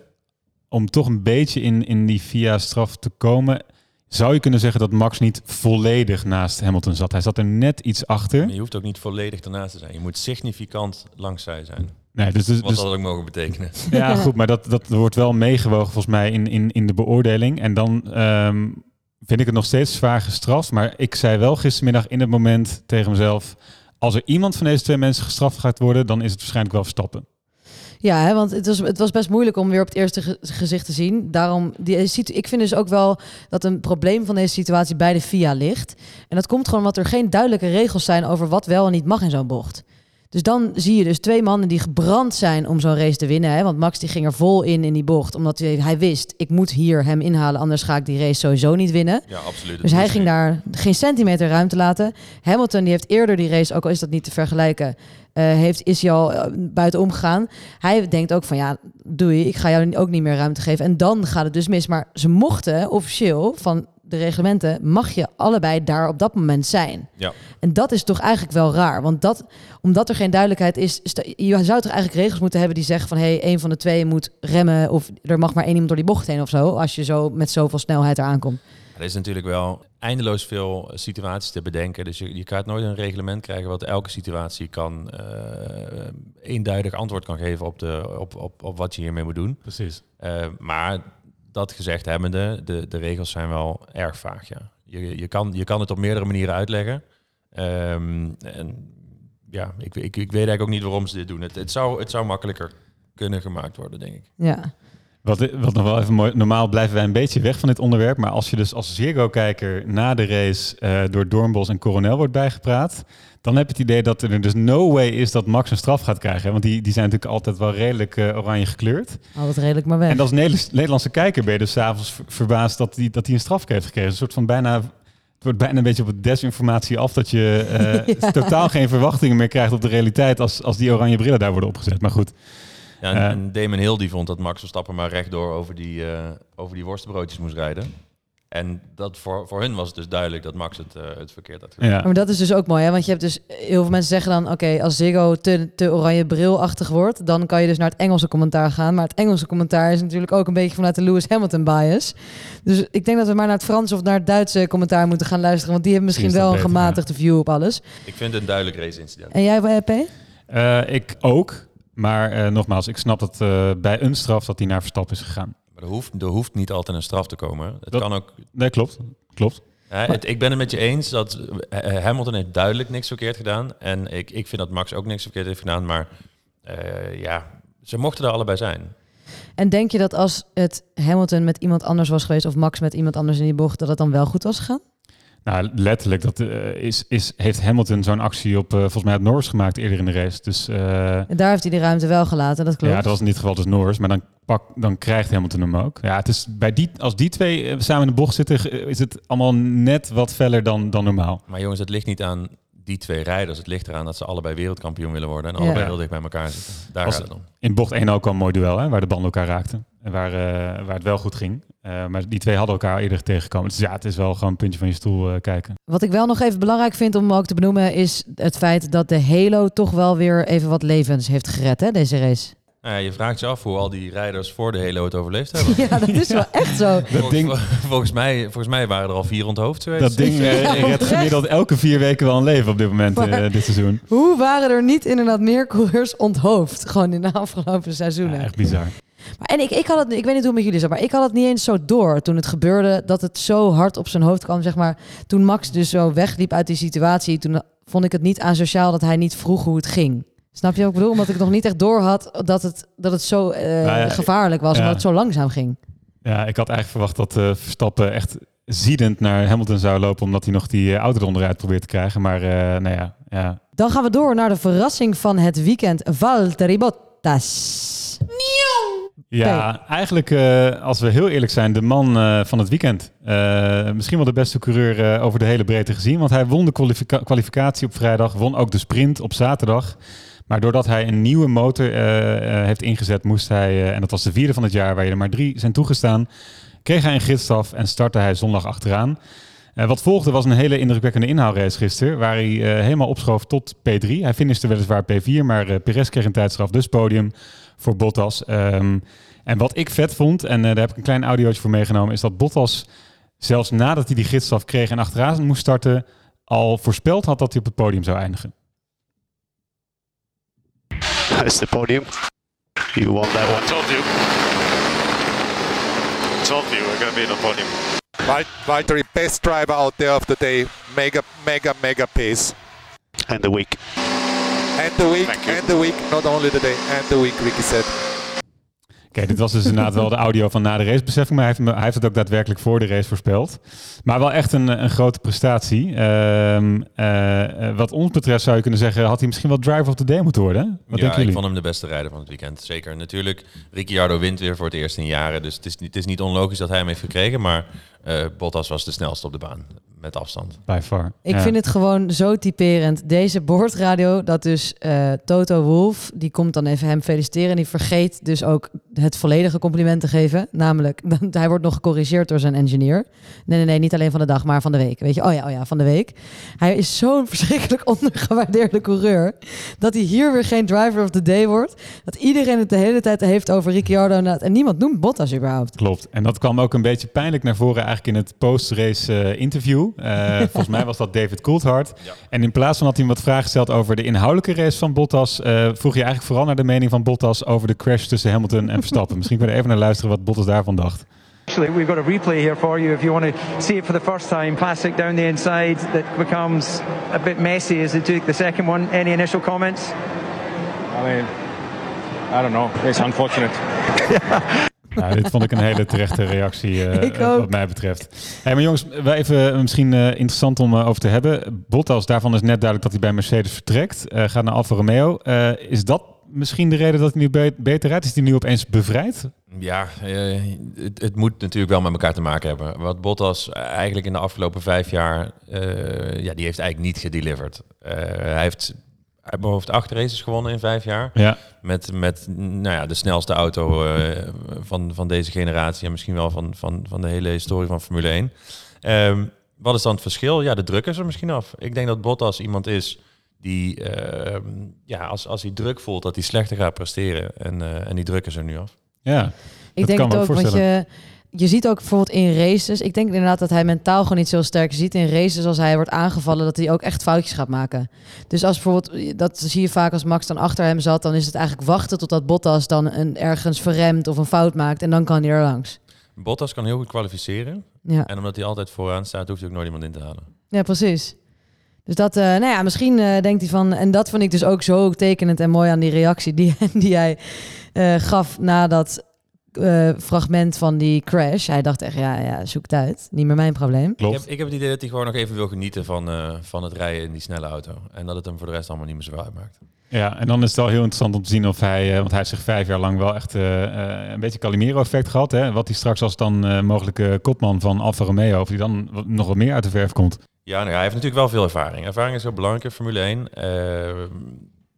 om toch een beetje in, in die via-straf te komen... zou je kunnen zeggen dat Max niet volledig naast Hamilton zat. Hij zat er net iets achter. Maar je hoeft ook niet volledig ernaast te zijn. Je moet significant langs zij zijn. Nee, dus, dus, Wat dus- dat ook mogen betekenen. ja, goed, maar dat, dat wordt wel meegewogen volgens mij in, in, in de beoordeling. En dan ehm, vind ik het nog steeds zwaar gestraft. Maar ik zei wel gistermiddag in het moment tegen mezelf... als er iemand van deze twee mensen gestraft gaat worden... dan is het waarschijnlijk wel Verstappen. Ja, hè, want het was, het was best moeilijk om weer op het eerste ge- gezicht te zien. Daarom, die, situ- ik vind dus ook wel dat een probleem van deze situatie bij de FIA ligt. En dat komt gewoon omdat er geen duidelijke regels zijn over wat wel en niet mag in zo'n bocht. Dus dan zie je dus twee mannen die gebrand zijn om zo'n race te winnen. Hè? Want Max die ging er vol in in die bocht. Omdat hij, hij wist, ik moet hier hem inhalen. Anders ga ik die race sowieso niet winnen. Ja, absoluut. Dus hij ging daar geen centimeter ruimte laten. Hamilton die heeft eerder die race, ook al is dat niet te vergelijken, eh, heeft, is hij al eh, buitenom gegaan. Hij denkt ook van ja, doei, ik ga jou ook niet meer ruimte geven. En dan gaat het dus mis. Maar ze mochten officieel van de reglementen, mag je allebei daar op dat moment zijn. Ja. En dat is toch eigenlijk wel raar. Want dat, omdat er geen duidelijkheid is, je zou toch eigenlijk regels moeten hebben die zeggen van hé, hey, een van de twee moet remmen of er mag maar één iemand door die bocht heen of zo. Als je zo met zoveel snelheid eraan komt. Er is natuurlijk wel eindeloos veel situaties te bedenken. Dus je, je gaat nooit een reglement krijgen wat elke situatie kan eh, eenduidig antwoord kan geven op, de, op, op, op wat je hiermee moet doen. Precies. Eh, maar dat gezegd hebbende, de, de regels zijn wel erg vaag. Ja. Je, je, kan, je kan het op meerdere manieren uitleggen. Ehm, en ja, ik, ik, ik weet eigenlijk ook niet waarom ze dit doen. Het, het, zou, het zou makkelijker kunnen gemaakt worden, denk ik. Ja. Wat, wat nog wel even mooi, normaal blijven wij een beetje weg van dit onderwerp, maar als je dus als Ziggo-kijker na de race eh, door Doornbos en Coronel wordt bijgepraat, dan heb je het idee dat er dus no way is dat Max een straf gaat krijgen. hè? Want die, die zijn natuurlijk altijd wel redelijk eh, oranje gekleurd. Altijd redelijk maar weg. En als Nederlands- Nederlandse kijker ben je dus s'avonds ver- verbaasd dat hij dat die een straf heeft gekregen. Een soort van bijna, het wordt bijna een beetje op het desinformatie af dat je eh, Ja. totaal geen verwachtingen meer krijgt op de realiteit als, als die oranje brillen daar worden opgezet. Maar goed, Ja, en, en Damon Hill die vond dat Max Verstappen maar rechtdoor over die, eh, over die worstenbroodjes moest rijden. En dat voor, voor hun was het dus duidelijk dat Max het, eh, het verkeerd had gedaan. ja. Maar dat is dus ook mooi, hè? want je hebt dus heel veel mensen zeggen dan, oké, als Ziggo te, te oranje brilachtig wordt, dan kan je dus naar het Engelse commentaar gaan. Maar het Engelse commentaar is natuurlijk ook een beetje vanuit de Lewis Hamilton bias. Dus ik denk dat we maar naar het Frans of naar het Duitse commentaar moeten gaan luisteren, want die hebben misschien wel een gematigde view op alles. Ik vind het een duidelijk race-incident. En jij, P? Eh, ik ook. Maar eh, nogmaals, ik snap dat eh, bij een straf dat hij naar Verstappen is gegaan. Maar er hoeft, er hoeft niet altijd een straf te komen. Het Dat- kan ook Nee, klopt. Klopt. Het- ik ben het met je eens dat eh, Hamilton heeft duidelijk niks verkeerd gedaan. En ik, ik vind dat Max ook niks verkeerd heeft gedaan. Maar eh, ja, ze mochten er allebei zijn. En denk je dat als het Hamilton met iemand anders was geweest, of Max met iemand anders in die bocht, dat het dan wel goed was gegaan? Nou, letterlijk dat, eh, is, is, heeft Hamilton zo'n actie op, eh, volgens mij, het Norris gemaakt eerder in de race. Dus eh, En daar heeft hij de ruimte wel gelaten, dat klopt. ja, dat was in dit geval dus Norris. Maar dan, pak, dan krijgt Hamilton hem ook. Ja, het is bij die, als die twee samen in de bocht zitten, is het allemaal net wat feller dan, dan normaal. Maar jongens, het ligt niet aan die twee rijders. Het ligt eraan dat ze allebei wereldkampioen willen worden. En Ja. allebei heel dicht bij elkaar zitten. Daar Als- gaat het om. In bocht 1 ook al een mooi duel, hè, waar de banden elkaar raakten. En waar, eh, waar het wel goed ging. Eh, maar die twee hadden elkaar eerder tegengekomen. Dus ja, het is wel gewoon een puntje van je stoel eh, kijken. Wat ik wel nog even belangrijk vind om ook te benoemen, is het feit dat de Halo toch wel weer even wat levens heeft gered, hè, deze race. Nou ja, je vraagt je af hoe al die rijders voor de hele het overleefd hebben. Ja, dat is wel echt zo. Dat Volgens, ding, volgens, mij, volgens mij waren er al vier onthoofd geweest. dat ding eh, Ja, redt gemiddeld elke vier weken wel een leven op dit moment, eh, dit seizoen. Hoe waren er niet inderdaad meer coureurs onthoofd, gewoon in de afgelopen seizoenen? Ja, echt bizar. Maar, en ik, ik had het, ik weet niet hoe het met jullie zat, maar ik had het niet eens zo door toen het gebeurde dat het zo hard op zijn hoofd kwam, zeg maar. Toen Max dus zo wegliep uit die situatie, toen vond ik het niet asociaal dat hij niet vroeg hoe het ging. Snap je wat ik bedoel? Omdat ik nog niet echt door had dat het, dat het zo eh, Nou ja, gevaarlijk was, ja. omdat het zo langzaam ging. Ja, ik had eigenlijk verwacht dat eh, Verstappen echt ziedend naar Hamilton zou lopen, omdat hij nog die eh, auto onderuit probeert te krijgen. Maar eh, nou ja, ja, Dan gaan we door naar de verrassing van het weekend. Valtteri Bottas. Ja, eigenlijk, eh, als we heel eerlijk zijn, de man eh, van het weekend. Eh, misschien wel de beste coureur eh, over de hele breedte gezien. Want hij won de kwalifica- kwalificatie op vrijdag, won ook de sprint op zaterdag. Maar doordat hij een nieuwe motor eh, eh, heeft ingezet, moest hij, eh, en dat was de vierde van het jaar, waar je er maar drie zijn toegestaan, kreeg hij een gidsstaf en startte hij zondag achteraan. Eh, wat volgde was een hele indrukwekkende inhaalrace gisteren, waar hij helemaal opschoof tot P3. Hij finishte weliswaar P4, maar eh Perez kreeg een tijdstraf, dus podium voor Bottas. Ehm, en wat ik vet vond, en daar heb ik een klein audiootje voor meegenomen, is dat Bottas zelfs nadat hij die gidsstaf kreeg en achteraan moest starten, al voorspeld had dat hij op het podium zou eindigen. That's the podium. You won that one. told you. Told you we're going to be in the podium. Valtteri, best driver out there of the day. Mega, mega, mega pace. And the week. And the week, Thank and the week, not only the day, and the week, Ricky said. Oké, dit was dus inderdaad wel de audio van na de race, besef ik. Maar hij heeft, hij heeft het ook daadwerkelijk voor de race voorspeld. Maar wel echt een, een grote prestatie. Ehm, eh, eh, wat ons betreft zou je kunnen zeggen, had hij misschien wel driver of the day moeten worden. Wat ja, denken ik jullie? vond hem de beste rijder van het weekend. Zeker. Natuurlijk, Ricciardo wint weer voor het eerst in jaren. Dus het is, niet- het is niet onlogisch dat hij hem heeft gekregen. Maar eh, Bottas was de snelste op de baan. Met afstand. By far. Ik Ja. vind het gewoon zo typerend. Deze boordradio, dat dus eh, Toto Wolf, die komt dan even hem feliciteren. En die vergeet dus ook het volledige compliment te geven. Namelijk, hij wordt nog gecorrigeerd door zijn engineer. Nee, nee, nee, niet alleen van de dag, maar van de week. Weet je, oh ja, oh ja, van de week. Hij is zo'n verschrikkelijk ondergewaardeerde coureur. Dat hij hier weer geen driver of the day wordt. Dat iedereen het de hele tijd heeft over Ricciardo. En niemand noemt Bottas überhaupt. Klopt. En dat kwam ook een beetje pijnlijk naar voren eigenlijk in het post-race eh, interview. Eh, volgens mij was dat David Coulthard. En in plaats van dat hij hem wat vragen stelt over de inhoudelijke race van Bottas, eh, vroeg je eigenlijk vooral naar de mening van Bottas over de crash tussen Hamilton en Verstappen. Misschien kunnen we even naar luisteren wat Bottas daarvan dacht. Actually, we've got a replay here for you if you want to see it for the first time. Plastic down the inside that becomes a bit messy as they took the second one. Any initial comments? I mean, I don't know. It's unfortunate. Nou, dit vond ik een hele terechte reactie eh, Ik ook. wat mij betreft. Hey, maar jongens, wij even eh, misschien eh, interessant om over te hebben. Bottas, daarvan is net duidelijk dat hij bij Mercedes vertrekt. eh, gaat naar Alfa Romeo. Eh, is dat misschien de reden dat hij nu be- beter rijdt? Is hij nu opeens bevrijd? Ja, eh, het, het moet natuurlijk wel met elkaar te maken hebben. Wat Bottas eigenlijk in de afgelopen vijf jaar, eh, ja, die heeft eigenlijk niet gedeliverd. Eh, hij heeft uit mijn hoofd acht races gewonnen in vijf jaar. Ja. Met, met nou ja, de snelste auto eh, van, van deze generatie en misschien wel van, van, van de hele historie van Formule 1. Ehm, wat is dan het verschil? Ja, de druk is er misschien af. Ik denk dat Bottas iemand is die, ehm, ja, als, als hij druk voelt, dat hij slechter gaat presteren. En, eh, en die druk is er nu af. Ja, Ik denk het ook, want je, je ziet ook bijvoorbeeld in races. Ik denk inderdaad dat hij mentaal gewoon niet zo sterk ziet in races als hij wordt aangevallen dat hij ook echt foutjes gaat maken. Dus als bijvoorbeeld, dat zie je vaak als Max dan achter hem zat, dan is het eigenlijk wachten totdat Bottas dan een, ergens verremt of een fout maakt en dan kan hij er langs. Bottas kan heel goed kwalificeren. Ja. En omdat hij altijd vooraan staat, hoeft hij ook nooit iemand in te halen. Ja, precies. Dus dat, eh, nou ja, misschien eh, denkt hij van, en dat vond ik dus ook zo tekenend en mooi aan die reactie die, die hij eh, gaf na eh, fragment van die crash. Hij dacht echt, ja, ja, zoek het uit. Niet meer mijn probleem. Ik heb, ik heb het idee dat hij gewoon nog even wil genieten van, eh, van het rijden in die snelle auto. En dat het hem voor de rest allemaal niet meer zo uitmaakt. Ja, en dan is het wel heel interessant om te zien of hij, eh, want hij heeft zich vijf jaar lang wel echt een beetje Calimero-effect gehad. Hè? Wat hij straks als dan eh, mogelijke kopman van Alfa Romeo, of hij dan wat- nog wat meer uit de verf komt. Ja, nou ja, hij heeft natuurlijk wel veel ervaring. Ervaring is heel belangrijk in Formule 1. Eh,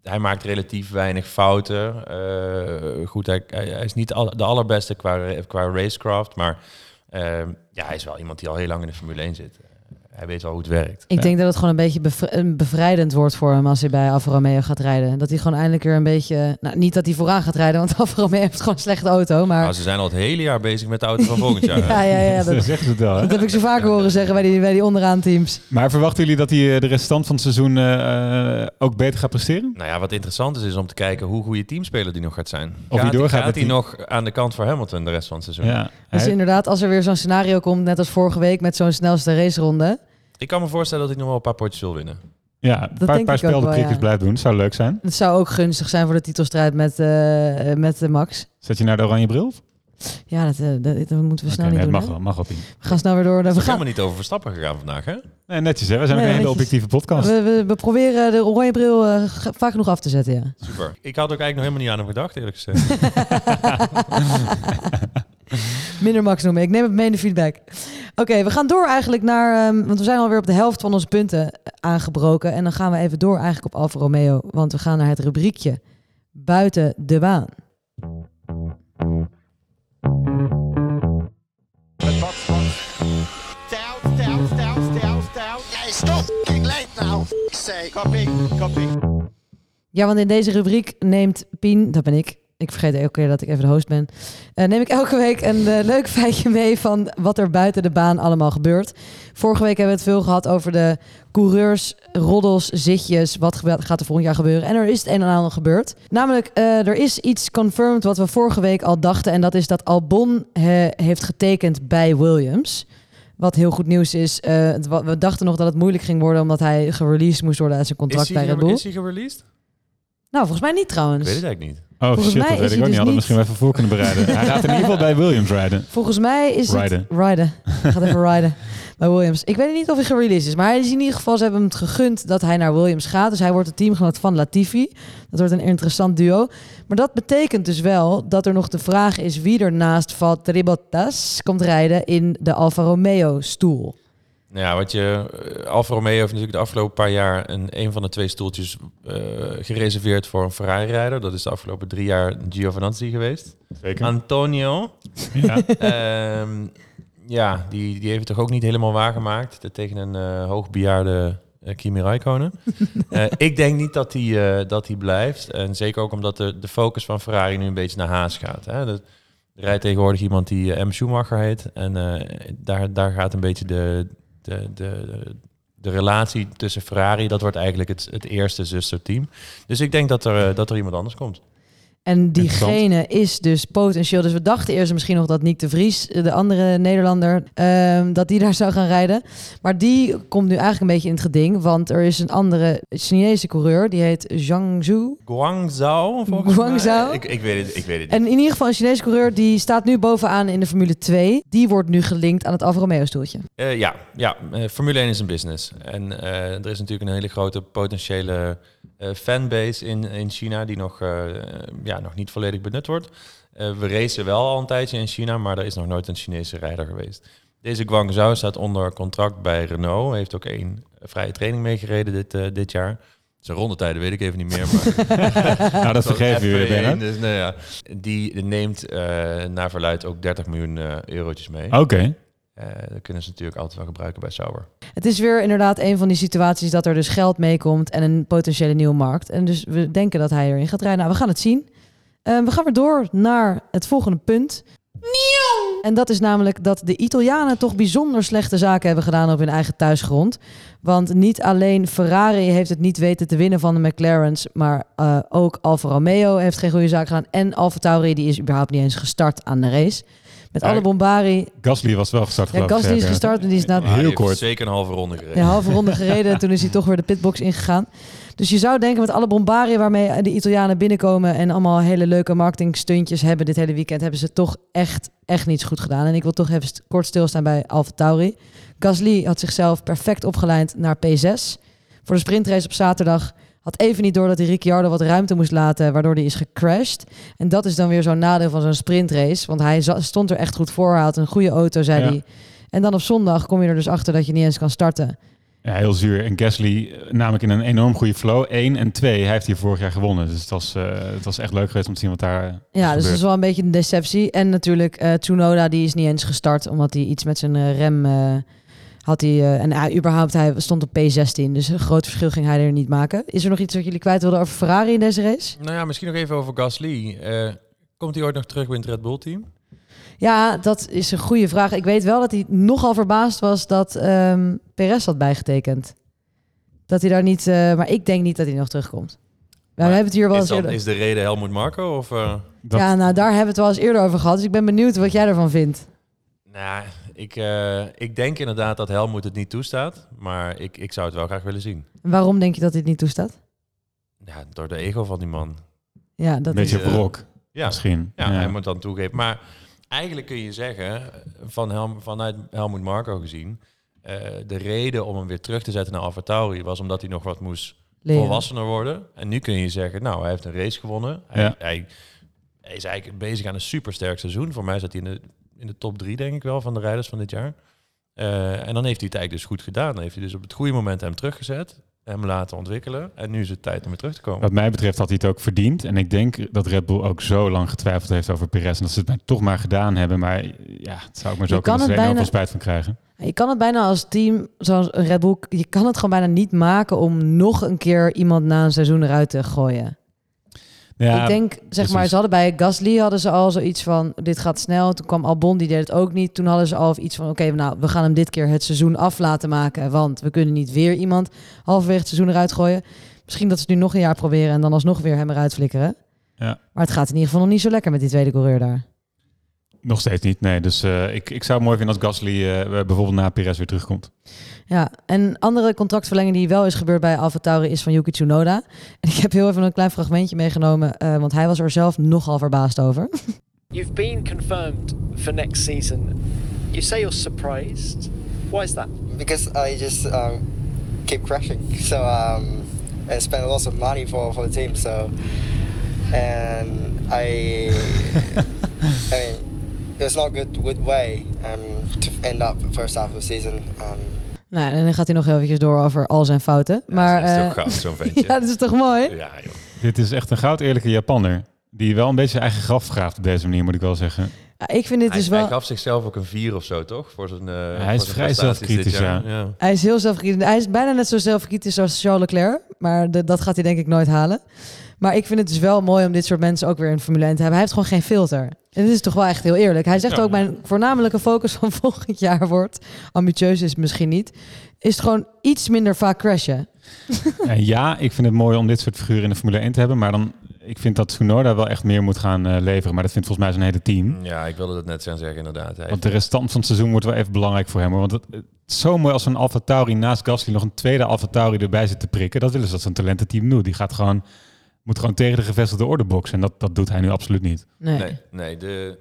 hij maakt relatief weinig fouten. Eh, goed, hij, hij, is niet de allerbeste qua, qua racecraft, maar eh, ja, hij is wel iemand die al heel lang in de Formule 1 zit. Hij weet wel hoe het werkt. Ik denk dat het gewoon een beetje bevri- een bevrijdend wordt voor hem als hij bij Alfa Romeo gaat rijden. Dat hij gewoon eindelijk weer een beetje... Nou, niet dat hij vooraan gaat rijden, want Alfa Romeo heeft gewoon een slechte auto. Maar Nou, ze zijn al het hele jaar bezig met de auto van volgend jaar. ja, ja, ja, Dat dat, zeggen ze het wel. Hè? dat heb ik zo vaker horen zeggen bij die, bij die onderaan teams. Maar verwachten jullie dat hij eh, de restant van het seizoen eh, eh, ook beter gaat presteren? Nou ja, wat interessant is, is om te kijken hoe goede teamspeler die nog gaat zijn. hij gaat doorgaat gaat hij nog aan de kant voor Hamilton de rest van het seizoen? Ja. Dus Hij- inderdaad, als er weer zo'n scenario komt, net als vorige week met zo'n snelste raceronde. Ik kan me voorstellen dat hij nog wel een paar potjes wil winnen. ja, een paar, paar ik speldenprikjes ja. blijft doen. Zou leuk zijn. Het zou ook gunstig zijn voor de titelstrijd met, eh, met eh, Max. Zet je naar de oranje bril? Ja, dat, eh, dat, dat moeten we snel niet nee, doen. mag hè? wel, mag wel, Pien. We gaan snel weer door. We, gaan, helemaal niet over Verstappen gegaan vandaag, hè? Nee, netjes hè. We zijn ook Nee, een hele objectieve podcast. we, we, we proberen de oranje bril eh, vaak genoeg af te zetten, ja. Super. Ik had ook eigenlijk nog helemaal niet aan hem gedacht, eerlijk gezegd. Minder Max noemen. Ik neem het mee in de feedback. Oké, we gaan door eigenlijk naar... ehm, want we zijn alweer op de helft van onze punten aangebroken. En dan gaan we even door eigenlijk op Alfa Romeo. Want we gaan naar het rubriekje Buiten de baan. Stop! Say. Copy, copy. Ja, want in deze rubriek neemt Pien, dat ben ik, ik vergeet elke keer dat ik even de host ben, eh, neem ik elke week een eh, leuk feitje mee van wat er buiten de baan allemaal gebeurt. Vorige week hebben we het veel gehad over de coureurs, roddels, zitjes, wat gaat er volgend jaar gebeuren. En er is het een en ander gebeurd. Namelijk, eh, er is iets confirmed wat we vorige week al dachten en dat is dat Albon heeft getekend bij Williams. Wat heel goed nieuws is. We dachten nog dat het moeilijk ging worden omdat hij gereleased moest worden uit zijn contract bij Red Bull. is hij gereleased? Nou, volgens mij niet trouwens. Ik weet het eigenlijk niet. Oh Volgens shit, mij dat weet ik ook niet. dus Hadden we misschien wel even voor kunnen bereiden. Hij gaat in ieder geval bij Williams rijden. Volgens mij is Rijden. het... Rijden. Hij gaat even rijden bij Williams. Ik weet niet of hij gereleased is. Maar hij is in ieder geval... Ze hebben hem het gegund dat hij naar Williams gaat. Dus hij wordt het teamgenoot van Latifi. Dat wordt een interessant duo. Maar dat betekent dus wel dat er nog de vraag is... wie er naast Valtteri Bottas komt rijden in de Alfa Romeo stoel. Nou Ja, wat je, eh, Alfa Romeo heeft natuurlijk de afgelopen paar jaar een, een van de twee stoeltjes eh, gereserveerd voor een Ferrari-rijder. Dat is de afgelopen drie jaar Giovinazzi geweest. Zeker. Antonio. Ja. Ehm, ja, die, die heeft het toch ook niet helemaal waargemaakt tegen een eh, hoogbejaarde eh, Kimi Räikkönen. Ik denk niet dat hij dat hij blijft. En zeker ook omdat de, de focus van Ferrari nu een beetje naar Haas gaat. Hè? Dat, rijdt tegenwoordig iemand die M. Schumacher heet. En daar, daar gaat een beetje de, de, de, de relatie tussen Ferrari... dat wordt eigenlijk het, het eerste zusterteam. Dus ik denk dat er, eh, dat er iemand anders komt. En diegene is dus potentieel. Dus we dachten eerst misschien nog dat Nick de Vries, de andere Nederlander, ehm, dat die daar zou gaan rijden. Maar die komt nu eigenlijk een beetje in het geding. Want er is een andere Chinese coureur, die heet Zhang Zhu. Guangzhou, volgens Guangzhou? mij. Ik, ik weet het, ik weet het niet. En in ieder geval een Chinese coureur, die staat nu bovenaan in de Formule 2. Die wordt nu gelinkt aan het Alfa Romeo stoeltje. Eh, ja, ja eh, Formule 1 is een business. En eh, er is natuurlijk een hele grote potentiële eh, fanbase in, in China die nog, eh, ja, nog niet volledig benut wordt. Eh, we racen wel al een tijdje in China, maar er is nog nooit een Chinese rijder geweest. Deze Guangzhou staat onder contract bij Renault. Heeft ook één vrije training meegereden dit, eh, dit jaar. Zijn rondetijden weet ik even niet meer. Maar Nou, dat vergeven jullie, F1, Bernard. Dus, nou ja, die neemt eh, naar verluid ook 30 miljoen eh, eurotjes mee. Oké. Eh, dat kunnen ze natuurlijk altijd wel gebruiken bij Sauber. Het is weer inderdaad een van die situaties dat er dus geld meekomt en een potentiële nieuwe markt. En dus we denken dat hij erin gaat rijden. Nou, we gaan het zien. Eh, we gaan weer door naar het volgende punt. En dat is namelijk dat de Italianen toch bijzonder slechte zaken hebben gedaan op hun eigen thuisgrond. Want niet alleen Ferrari heeft het niet weten te winnen van de McLaren's, maar eh, ook Alfa Romeo heeft geen goede zaak gedaan. En Alfa Tauri die is überhaupt niet eens gestart aan de race. Met Ja, alle bombari. Gasly was wel gestart. Ja, Gasly is gestart en die is na die Heel heeft kort. Zeker een halve ronde gereden. een halve ronde gereden en toen is hij toch weer de pitbox ingegaan. Dus je zou denken met alle bombarie waarmee de Italianen binnenkomen en allemaal hele leuke marketingstuntjes hebben dit hele weekend, hebben ze toch echt, echt niet zo goed gedaan. En ik wil toch even kort stilstaan bij Alfa Tauri. Gasly had zichzelf perfect opgeleid naar P6. Voor de sprintrace op zaterdag had even niet door dat hij Ricciardo wat ruimte moest laten, waardoor hij is gecrashed. En dat is dan weer zo'n nadeel van zo'n sprintrace, want hij stond er echt goed voor, hij had een goede auto, zei Ja. hij. En dan op zondag kom je er dus achter dat je niet eens kan starten. Ja, heel zuur. En Gasly eh, namelijk in een enorm goede flow. Eén en twee, hij heeft hier vorig jaar gewonnen. Dus het was, eh, het was echt leuk geweest om te zien wat daar eh, Ja, dus dat is wel een beetje een deceptie. En natuurlijk eh Tsunoda, die is niet eens gestart, omdat hij iets met zijn rem had. Hij, eh, en hij, überhaupt, hij stond op P16, dus een groot verschil ging hij er niet maken. Is er nog iets wat jullie kwijt wilden over Ferrari in deze race? Nou ja, misschien nog even over Gasly. Eh, komt hij ooit nog terug bij het Red Bull team? Ja, dat is een goede vraag. Ik weet wel dat hij nogal verbaasd was dat ehm Perez had bijgetekend. Dat hij daar niet, eh, maar ik denk niet dat hij nog terugkomt. we hebben het hier wel is, eens dan, eerder... is de reden Helmut Marco? Of, eh? Ja, nou daar hebben we het wel eens eerder over gehad. Dus ik ben benieuwd wat jij ervan vindt. Nou, ik, eh, ik denk inderdaad dat Helmut het niet toestaat. Maar ik, ik zou het wel graag willen zien. Waarom denk je dat hij het niet toestaat? Ja, door de ego van die man. Ja, dat Een beetje is... Wrok, Ja, misschien. Ja, Ja. hij moet dan toegeven. Maar eigenlijk kun je zeggen, van Helm, vanuit Helmut Marco gezien... eh, de reden om hem weer terug te zetten naar Alfa Tauri... was omdat hij nog wat moest Leren. volwassener worden. En nu kun je zeggen, nou, hij heeft een race gewonnen. Hij, Ja. hij, hij is eigenlijk bezig aan een supersterk seizoen. Voor mij zat hij in de, in de top drie, denk ik wel, van de rijders van dit jaar. Eh, en dan heeft hij het eigenlijk dus goed gedaan. Dan heeft hij dus op het goede moment hem teruggezet. Hem laten ontwikkelen. En nu is het tijd om weer terug te komen. Wat mij betreft had hij het ook verdiend. En ik denk dat Red Bull ook zo lang getwijfeld heeft over Perez. En dat ze het maar toch maar gedaan hebben. Maar ja, het zou ik maar zo Je kan kunnen het zijn. bijna- veel spijt van krijgen. Je kan het bijna als team, zoals een Red Bull, je kan het gewoon bijna niet maken om nog een keer iemand na een seizoen eruit te gooien. Ja, ik denk, zeg precies. maar, ze hadden bij Gasly hadden ze al zoiets van, dit gaat snel. Toen kwam Albon, die deed het ook niet. Toen hadden ze al iets van, oké, nou, we gaan hem dit keer het seizoen af laten maken. Want we kunnen niet weer iemand halverwege het seizoen eruit gooien. Misschien dat ze het nu nog een jaar proberen en dan alsnog weer hem eruit flikkeren. Ja. Maar het gaat in ieder geval nog niet zo lekker met die tweede coureur daar. Nog steeds niet, nee. Dus eh, ik, ik zou het mooi vinden als Gasly eh, bijvoorbeeld na Perez weer terugkomt. Ja, en andere contractverlenging die wel is gebeurd bij Alfa Tauri is van Yuki Tsunoda. En ik heb heel even een klein fragmentje meegenomen, eh, want hij was er zelf nogal verbaasd over. You've been confirmed for next season. You say you're surprised. Why is that? Because I just um, keep crashing. So um, I spend lots of money for, for the team. So and I, I mean, it's not good good way um, to end up first half of the season. Um, Nou, en dan gaat hij nog eventjes door over al zijn fouten. maar, dat is toch eh, gaaf, zo'n ventje. ja, dat is toch mooi? Ja, joh. Dit is echt een goud eerlijke Japanner. Die wel een beetje zijn eigen graf graaft op deze manier, moet ik wel zeggen. Ja, ik vind dit Hij, dus hij wel... gaf zichzelf ook een 4 of zo, toch? Voor zijn, eh, hij is voor zijn vrij zelfkritisch, dit jaar. ja. Hij is heel zelfkritisch. Hij is bijna net zo zelfkritisch als Charles Leclerc. Maar de- dat gaat hij denk ik nooit halen. Maar ik vind het dus wel mooi om dit soort mensen ook weer in de Formule 1 te hebben. Hij heeft gewoon geen filter. En dit is toch wel echt heel eerlijk. Hij zegt Ja. ook, mijn voornamelijke focus van volgend jaar wordt... ambitieus is het misschien niet... is het gewoon iets minder vaak crashen. En ja, ik vind het mooi om dit soort figuren in de Formule 1 te hebben. Maar dan, ik vind dat Tsunoda wel echt meer moet gaan eh, leveren. Maar dat vindt volgens mij zijn hele team. Ja, ik wilde dat net gaan zeggen, inderdaad. Hij Want de restant van het seizoen wordt wel even belangrijk voor hem. hoor. Want het, het is zo mooi als een Alfa Tauri naast Gasly nog een tweede Alfa Tauri erbij zit te prikken. Dat willen ze dat zo'n talententeam doet. Die gaat gewoon, moet gewoon tegen de gevestigde orde boksen. En dat, dat doet hij nu absoluut niet. Nee. Nee, nee de,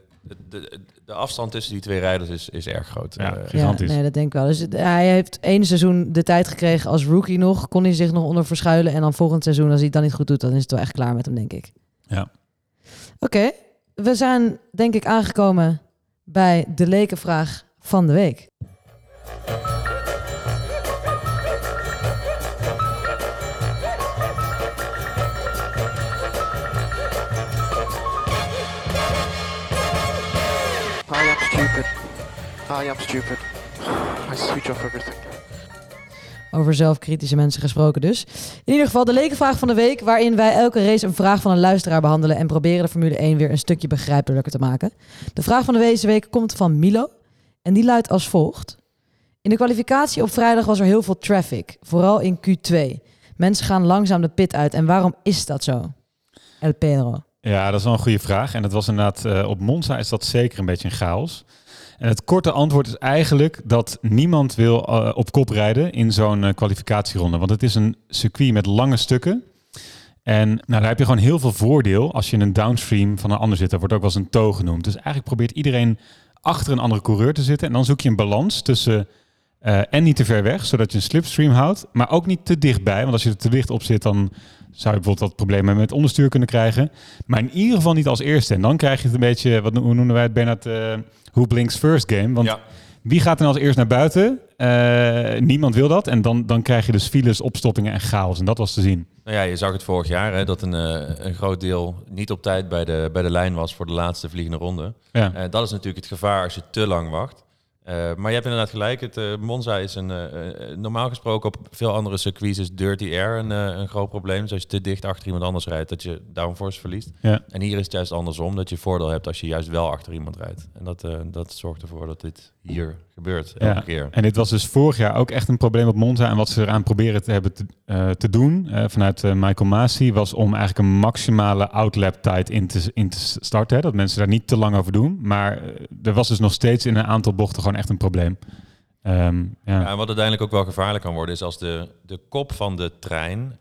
de, de, afstand tussen die twee rijders is, is erg groot. Ja, Eh, gigantisch. Ja, nee, dat denk ik wel. Dus hij heeft één seizoen de tijd gekregen als rookie nog. Kon hij zich nog onder verschuilen. En dan volgend seizoen, als hij het dan niet goed doet... dan is het wel echt klaar met hem, denk ik. Ja. Oké, we zijn denk ik aangekomen bij de lekenvraag van de week. Am stupid. I switch off everything. Over zelfkritische mensen gesproken dus. In ieder geval de lekenvraag van de week... waarin wij elke race een vraag van een luisteraar behandelen... en proberen de Formule 1 weer een stukje begrijpelijker te maken. De vraag van de deze week komt van Milo. En die luidt als volgt. In de kwalificatie op vrijdag was er heel veel traffic. Vooral in Q2. Mensen gaan langzaam de pit uit. En waarom is dat zo? El Pedro. Ja, dat is wel een goede vraag. En het was inderdaad, eh, op Monza is dat zeker een beetje een chaos. En het korte antwoord is eigenlijk dat niemand wil eh, op kop rijden in zo'n eh, kwalificatieronde. Want het is een circuit met lange stukken. En nou, daar heb je gewoon heel veel voordeel als je in een downstream van een ander zit. Dat wordt ook wel eens een tow genoemd. Dus eigenlijk probeert iedereen achter een andere coureur te zitten. En dan zoek je een balans tussen en niet te ver weg, zodat je een slipstream houdt. Maar ook niet te dichtbij. Want als je er te dicht op zit, dan zou je bijvoorbeeld wat problemen met onderstuur kunnen krijgen. Maar in ieder geval niet als eerste. En dan krijg je het een beetje, wat, hoe noemen wij het, Bernard, eh who blinks first game. Want Ja. wie gaat dan als eerst naar buiten? Eh, niemand wil dat. En dan, dan krijg je dus files, opstoppingen en chaos. En dat was te zien. Nou ja, je zag het vorig jaar, hè, dat een, eh, een groot deel niet op tijd bij de, bij de lijn was voor de laatste vliegende ronde. Ja. Dat is natuurlijk het gevaar als je te lang wacht. Eh, maar je hebt inderdaad gelijk. Het, eh, Monza is een, eh, normaal gesproken op veel andere circuits is dirty air een, een groot probleem. Dus als je te dicht achter iemand anders rijdt, dat je downforce verliest. Ja. En hier is het juist andersom, dat je voordeel hebt als je juist wel achter iemand rijdt. En dat, dat zorgt ervoor dat dit hier gebeurt, elke Ja. keer. En dit was dus vorig jaar ook echt een probleem op Monza. En wat ze eraan proberen te hebben te, eh, te doen eh, vanuit eh, Michael Masi was om eigenlijk een maximale outlap tijd in te, in te starten. Hè? Dat mensen daar niet te lang over doen. Maar er was dus nog steeds in een aantal bochten gewoon echt een probleem. Ehm, ja. Ja, en wat uiteindelijk ook wel gevaarlijk kan worden, is als de, de kop van de trein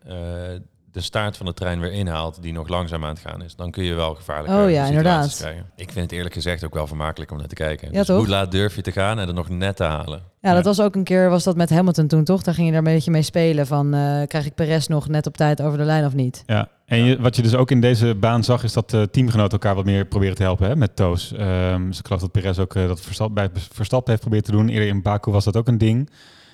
de staart van de trein weer inhaalt, die nog langzaam aan het gaan is. Dan kun je wel gevaarlijke Oh ja, situaties inderdaad. krijgen. Ik vind het eerlijk gezegd ook wel vermakelijk om naar te kijken. Ja, dus toch? hoe laat durf je te gaan en er nog net te halen? Ja, dat was ook een keer, was dat met Hamilton toen toch? Daar ging je daar een beetje mee spelen van, eh, krijg ik Perez nog net op tijd over de lijn of niet? Ja, en je, wat je dus ook in deze baan zag, is dat eh, teamgenoten elkaar wat meer proberen te helpen hè, met toos. Ehm dus ik geloof dat Perez ook eh, dat Verstappen, bij Verstappen heeft proberen te doen. Eerder in Baku was dat ook een ding.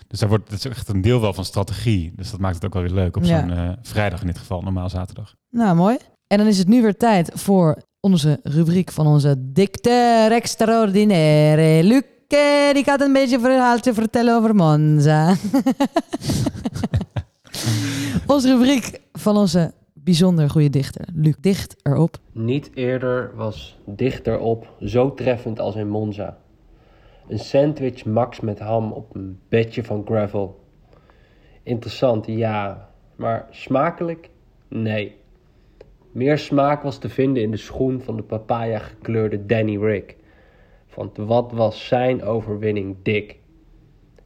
Dus daar wordt, dat is echt een deel wel van strategie. Dus dat maakt het ook wel weer leuk op Ja. zo'n eh, vrijdag in dit geval, normaal zaterdag. Nou, mooi. En dan is het nu weer tijd voor onze rubriek van onze dictator extraordinaire. Luc, die gaat een beetje een verhaaltje vertellen over Monza. onze rubriek van onze bijzonder goede dichter. Luc, dicht erop. Niet eerder was dichterop zo treffend als in Monza. Een sandwich max met ham op een bedje van gravel. Interessant, ja, maar smakelijk? Nee. Meer smaak was te vinden in de schoen van de papaya gekleurde Danny Rick. Want wat was zijn overwinning dik?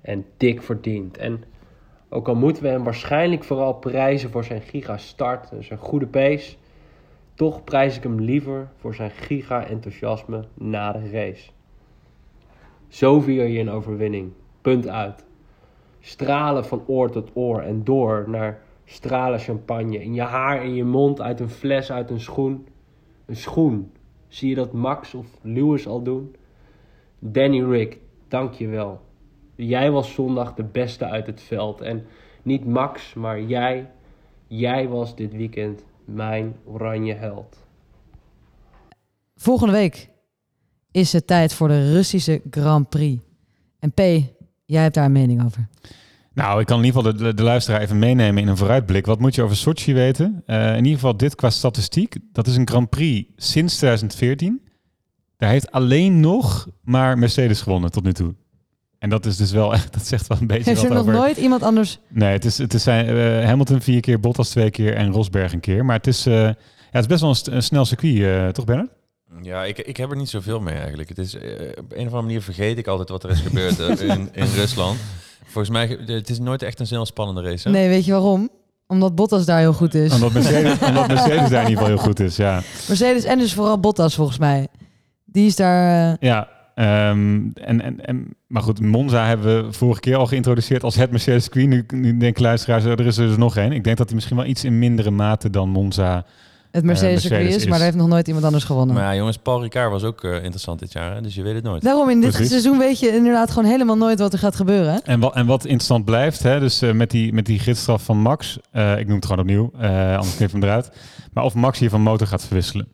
En dik verdiend. En ook al moeten we hem waarschijnlijk vooral prijzen voor zijn giga-start en zijn goede pace, toch prijs ik hem liever voor zijn giga-enthousiasme na de race. Zo vier je een overwinning. Punt uit. Stralen van oor tot oor en door naar stralen champagne. In je haar, in je mond, uit een fles, uit een schoen. Een schoen. Zie je dat Max of Lewis al doen? Danny Rick, dank je wel. Jij was zondag de beste uit het veld. En niet Max, maar jij. Jij was dit weekend mijn oranje held. Volgende week is het tijd voor de Russische Grand Prix. En P, jij hebt daar een mening over. Nou, ik kan in ieder geval de, de, luisteraar even meenemen in een vooruitblik. Wat moet je over Sochi weten? Eh, in ieder geval dit qua statistiek. Dat is een Grand Prix sinds 2014. Daar heeft alleen nog maar Mercedes gewonnen tot nu toe. En dat is dus wel echt, dat zegt wel een beetje Heeft er nog over... nooit iemand anders... Nee, het is, het is zijn, eh, Hamilton vier keer, Bottas twee keer en Rosberg een keer. Maar het is, eh, ja, het is best wel een, een snel circuit, toch Bernard? Ja, ik, ik heb er niet zoveel mee eigenlijk. Het is, eh, op een of andere manier vergeet ik altijd wat er is gebeurd eh, in, in Rusland. Volgens mij, het is nooit echt een heel spannende race. Hè? Nee, weet je waarom? Omdat Bottas daar heel goed is. Omdat Mercedes, omdat Mercedes daar in ieder geval heel goed is, ja. Mercedes en dus vooral Bottas volgens mij. Die is daar... eh, Ja, ehm, en, en, en, maar goed, Monza hebben we vorige keer al geïntroduceerd als het Mercedes circuit. Nu, nu denken luisteraars, er is er dus nog één. Ik denk dat hij misschien wel iets in mindere mate dan Monza het Mercedes eh, circuit is, maar daar heeft nog nooit iemand anders gewonnen. Maar ja, jongens, Paul Ricard was ook eh, interessant dit jaar, hè? dus je weet het nooit. Daarom, in dit Precies. seizoen weet je inderdaad gewoon helemaal nooit wat er gaat gebeuren. hè? En wat, en wat interessant blijft, hè, dus eh, met, die, met die gidsstraf van Max, eh, ik noem het gewoon opnieuw, eh, anders knip ik hem eruit. Maar of Max hier van motor gaat verwisselen,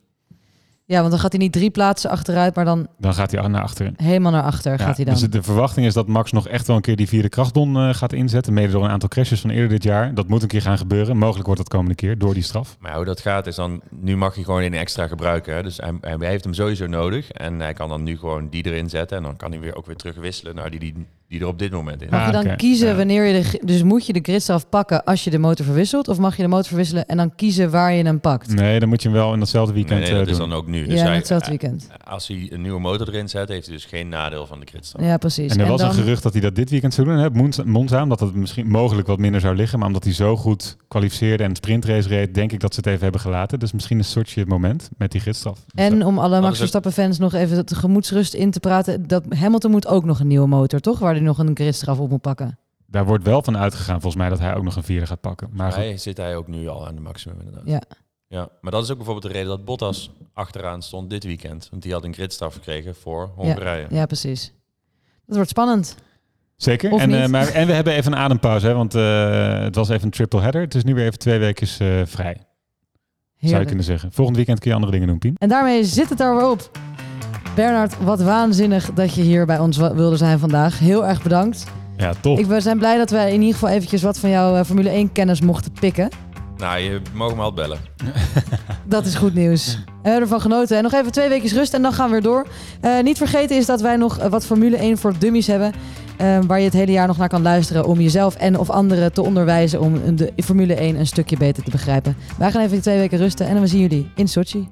Ja, want dan gaat hij niet drie plaatsen achteruit, maar dan dan gaat hij naar achteren. helemaal naar achter Ja, gaat hij dan. Dus de verwachting is dat Max nog echt wel een keer die vierde krachtdon eh, gaat inzetten. Mede door een aantal crashes van eerder dit jaar. Dat moet een keer gaan gebeuren. Mogelijk wordt dat komende keer door die straf. Maar hoe dat gaat is dan, nu mag hij gewoon een extra gebruiken. Hè? Dus hij, hij heeft hem sowieso nodig. En hij kan dan nu gewoon die erin zetten. En dan kan hij weer ook weer terugwisselen naar die, die, die er op dit moment in. Mag je dan kiezen wanneer je de... Dus moet je de gridstraf pakken als je de motor verwisselt? Of mag je de motor verwisselen en dan kiezen waar je hem pakt? Nee, dan moet je hem wel in datzelfde weekend Nee, nee, dat eh, is doen. dan ook nu. Ja, Dus in hij- hetzelfde weekend. Als hij een nieuwe motor erin zet, heeft hij dus geen nadeel van de gridstraf. Ja, precies. En er En was dan- een gerucht dat hij dat dit weekend zou doen. Hè? Monza, omdat het misschien mogelijk wat minder zou liggen. Maar omdat hij zo goed kwalificeerde en sprintrace reed, denk ik dat ze het even hebben gelaten. Dus misschien is Sochi het moment met die gidsstraf. En om alle is Max ook- Verstappen fans nog even de gemoedsrust in te praten, dat Hamilton moet ook nog een nieuwe motor, toch? Waar hij nog een gridstraf op moet pakken. Daar wordt wel van uitgegaan volgens mij dat hij ook nog een vierde gaat pakken. Maar goed, Hij zit hij ook nu al aan de maximum inderdaad. Ja. Ja, maar dat is ook bijvoorbeeld de reden dat Bottas achteraan stond dit weekend. Want die had een gridstraf gekregen voor Ja, Hongarije. ja, precies. Dat wordt spannend. Zeker. Of En, eh, maar, en we hebben even een adempauze, hè, want eh, het was even een triple header. Het is nu weer even twee weken eh, vrij. Zou je Heerlijk. kunnen zeggen. Volgend weekend kun je andere dingen doen, Pien. En daarmee zit het er weer op. Bernard, wat waanzinnig dat je hier bij ons wilde zijn vandaag. Heel erg bedankt. Ja, top. Ik, we zijn blij dat we in ieder geval eventjes wat van jouw eh, Formule 1 kennis mochten pikken. Nou, je mag me altijd bellen. Dat is goed nieuws. We hebben ervan genoten. En nog even twee weken rust en dan gaan we weer door. Eh, niet vergeten is dat wij nog eh, wat Formule 1 voor dummies hebben. waar je het hele jaar nog naar kan luisteren om jezelf en of anderen te onderwijzen om de Formule 1 een stukje beter te begrijpen. Wij gaan even twee weken rusten en dan zien jullie in Sochi.